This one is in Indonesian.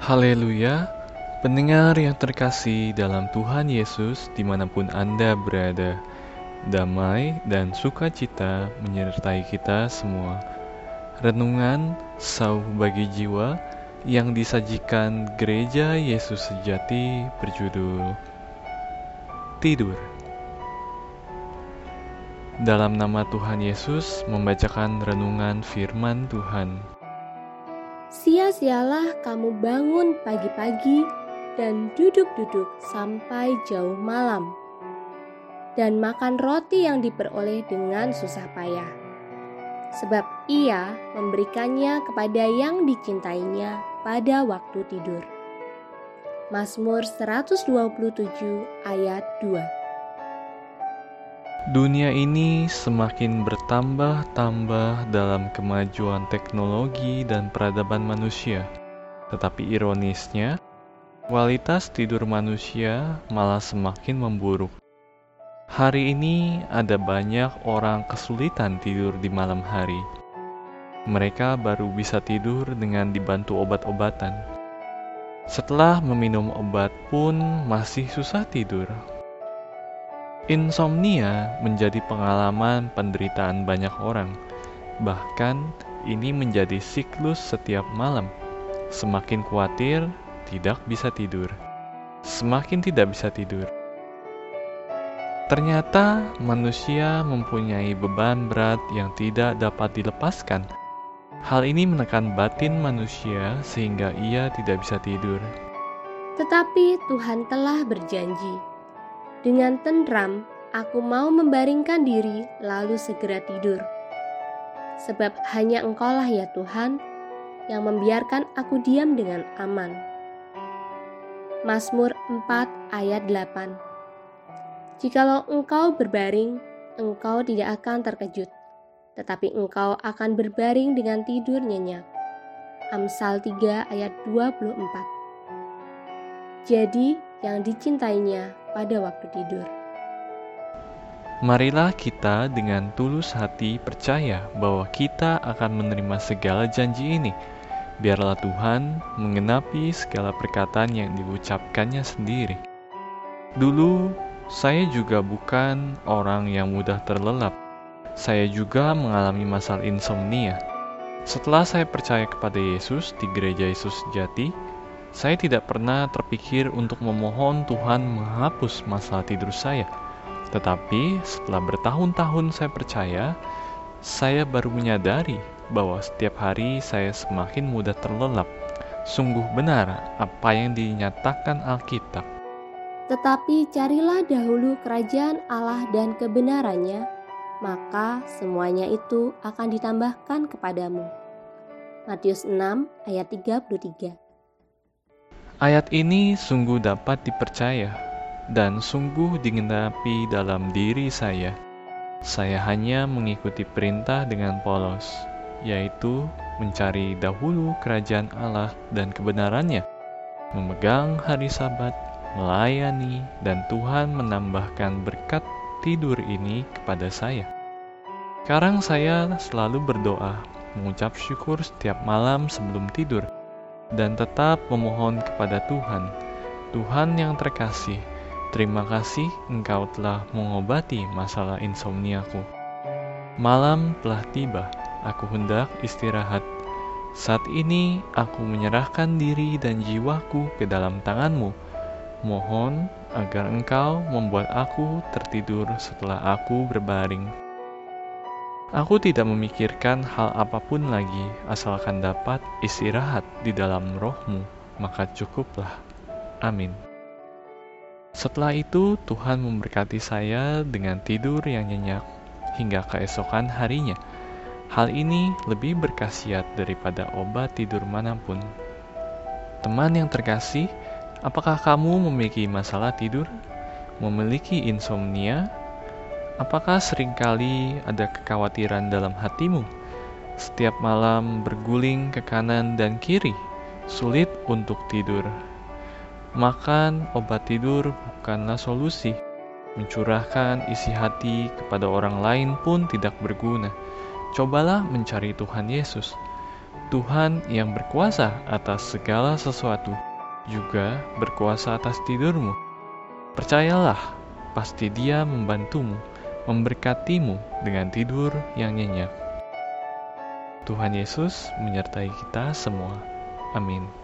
Haleluya, pendengar yang terkasih dalam Tuhan Yesus di mana pun Anda berada, damai dan sukacita menyertai kita semua. Renungan Sauh bagi Jiwa yang disajikan Gereja Yesus Sejati berjudul Tidur. Dalam nama Tuhan Yesus membacakan renungan firman Tuhan. Sia-sialah kamu bangun pagi-pagi dan duduk-duduk sampai jauh malam, dan makan roti yang diperoleh dengan susah payah, sebab ia memberikannya kepada yang dicintainya pada waktu tidur. Mazmur 127 ayat 2 Dunia ini semakin bertambah-tambah dalam kemajuan teknologi dan peradaban manusia. Tetapi ironisnya, kualitas tidur manusia malah semakin memburuk. Hari ini ada banyak orang kesulitan tidur di malam hari. Mereka baru bisa tidur dengan dibantu obat-obatan. Setelah meminum obat pun masih susah tidur Insomnia menjadi pengalaman penderitaan banyak orang. Bahkan, ini menjadi siklus setiap malam. Semakin khawatir, tidak bisa tidur. Semakin tidak bisa tidur. Ternyata manusia mempunyai beban berat yang tidak dapat dilepaskan. Hal ini menekan batin manusia sehingga ia tidak bisa tidur. Tetapi Tuhan telah berjanji dengan tenteram, aku mau membaringkan diri lalu segera tidur. Sebab hanya engkaulah ya Tuhan yang membiarkan aku diam dengan aman. Mazmur 4 ayat 8 Jikalau engkau berbaring, engkau tidak akan terkejut, tetapi engkau akan berbaring dengan tidur nyenyak. Amsal 3 ayat 24 Jadi, yang dicintainya pada waktu tidur. Marilah kita dengan tulus hati percaya bahwa kita akan menerima segala janji ini. Biarlah Tuhan mengenapi segala perkataan yang diucapkannya sendiri. Dulu, saya juga bukan orang yang mudah terlelap. Saya juga mengalami masalah insomnia. Setelah saya percaya kepada Yesus di gereja Yesus Jati, saya tidak pernah terpikir untuk memohon Tuhan menghapus masalah tidur saya. Tetapi setelah bertahun-tahun saya percaya, saya baru menyadari bahwa setiap hari saya semakin mudah terlelap. Sungguh benar apa yang dinyatakan Alkitab. Tetapi carilah dahulu kerajaan Allah dan kebenarannya, maka semuanya itu akan ditambahkan kepadamu. Matius 6 ayat 33 Ayat ini sungguh dapat dipercaya dan sungguh digenapi dalam diri saya. Saya hanya mengikuti perintah dengan polos, yaitu mencari dahulu kerajaan Allah dan kebenarannya, memegang hari Sabat, melayani, dan Tuhan menambahkan berkat tidur ini kepada saya. Sekarang saya selalu berdoa, mengucap syukur setiap malam sebelum tidur dan tetap memohon kepada Tuhan. Tuhan yang terkasih, terima kasih Engkau telah mengobati masalah insomniaku. Malam telah tiba, aku hendak istirahat. Saat ini aku menyerahkan diri dan jiwaku ke dalam tanganmu. Mohon agar engkau membuat aku tertidur setelah aku berbaring. Aku tidak memikirkan hal apa pun lagi, asalkan dapat istirahat di dalam rohmu, maka cukuplah. Amin. Setelah itu, Tuhan memberkati saya dengan tidur yang nyenyak hingga keesokan harinya. Hal ini lebih berkasiat daripada obat tidur mana pun. Teman yang terkasih, apakah kamu memiliki masalah tidur? Memiliki insomnia Apakah sering kali ada kekhawatiran dalam hatimu? Setiap malam berguling ke kanan dan kiri, sulit untuk tidur. Makan obat tidur bukanlah solusi. Mencurahkan isi hati kepada orang lain pun tidak berguna. Cobalah mencari Tuhan Yesus. Tuhan yang berkuasa atas segala sesuatu juga berkuasa atas tidurmu. Percayalah, pasti Dia membantumu, memberkatimu dengan tidur yang nyenyak. Tuhan Yesus menyertai kita semua. Amin.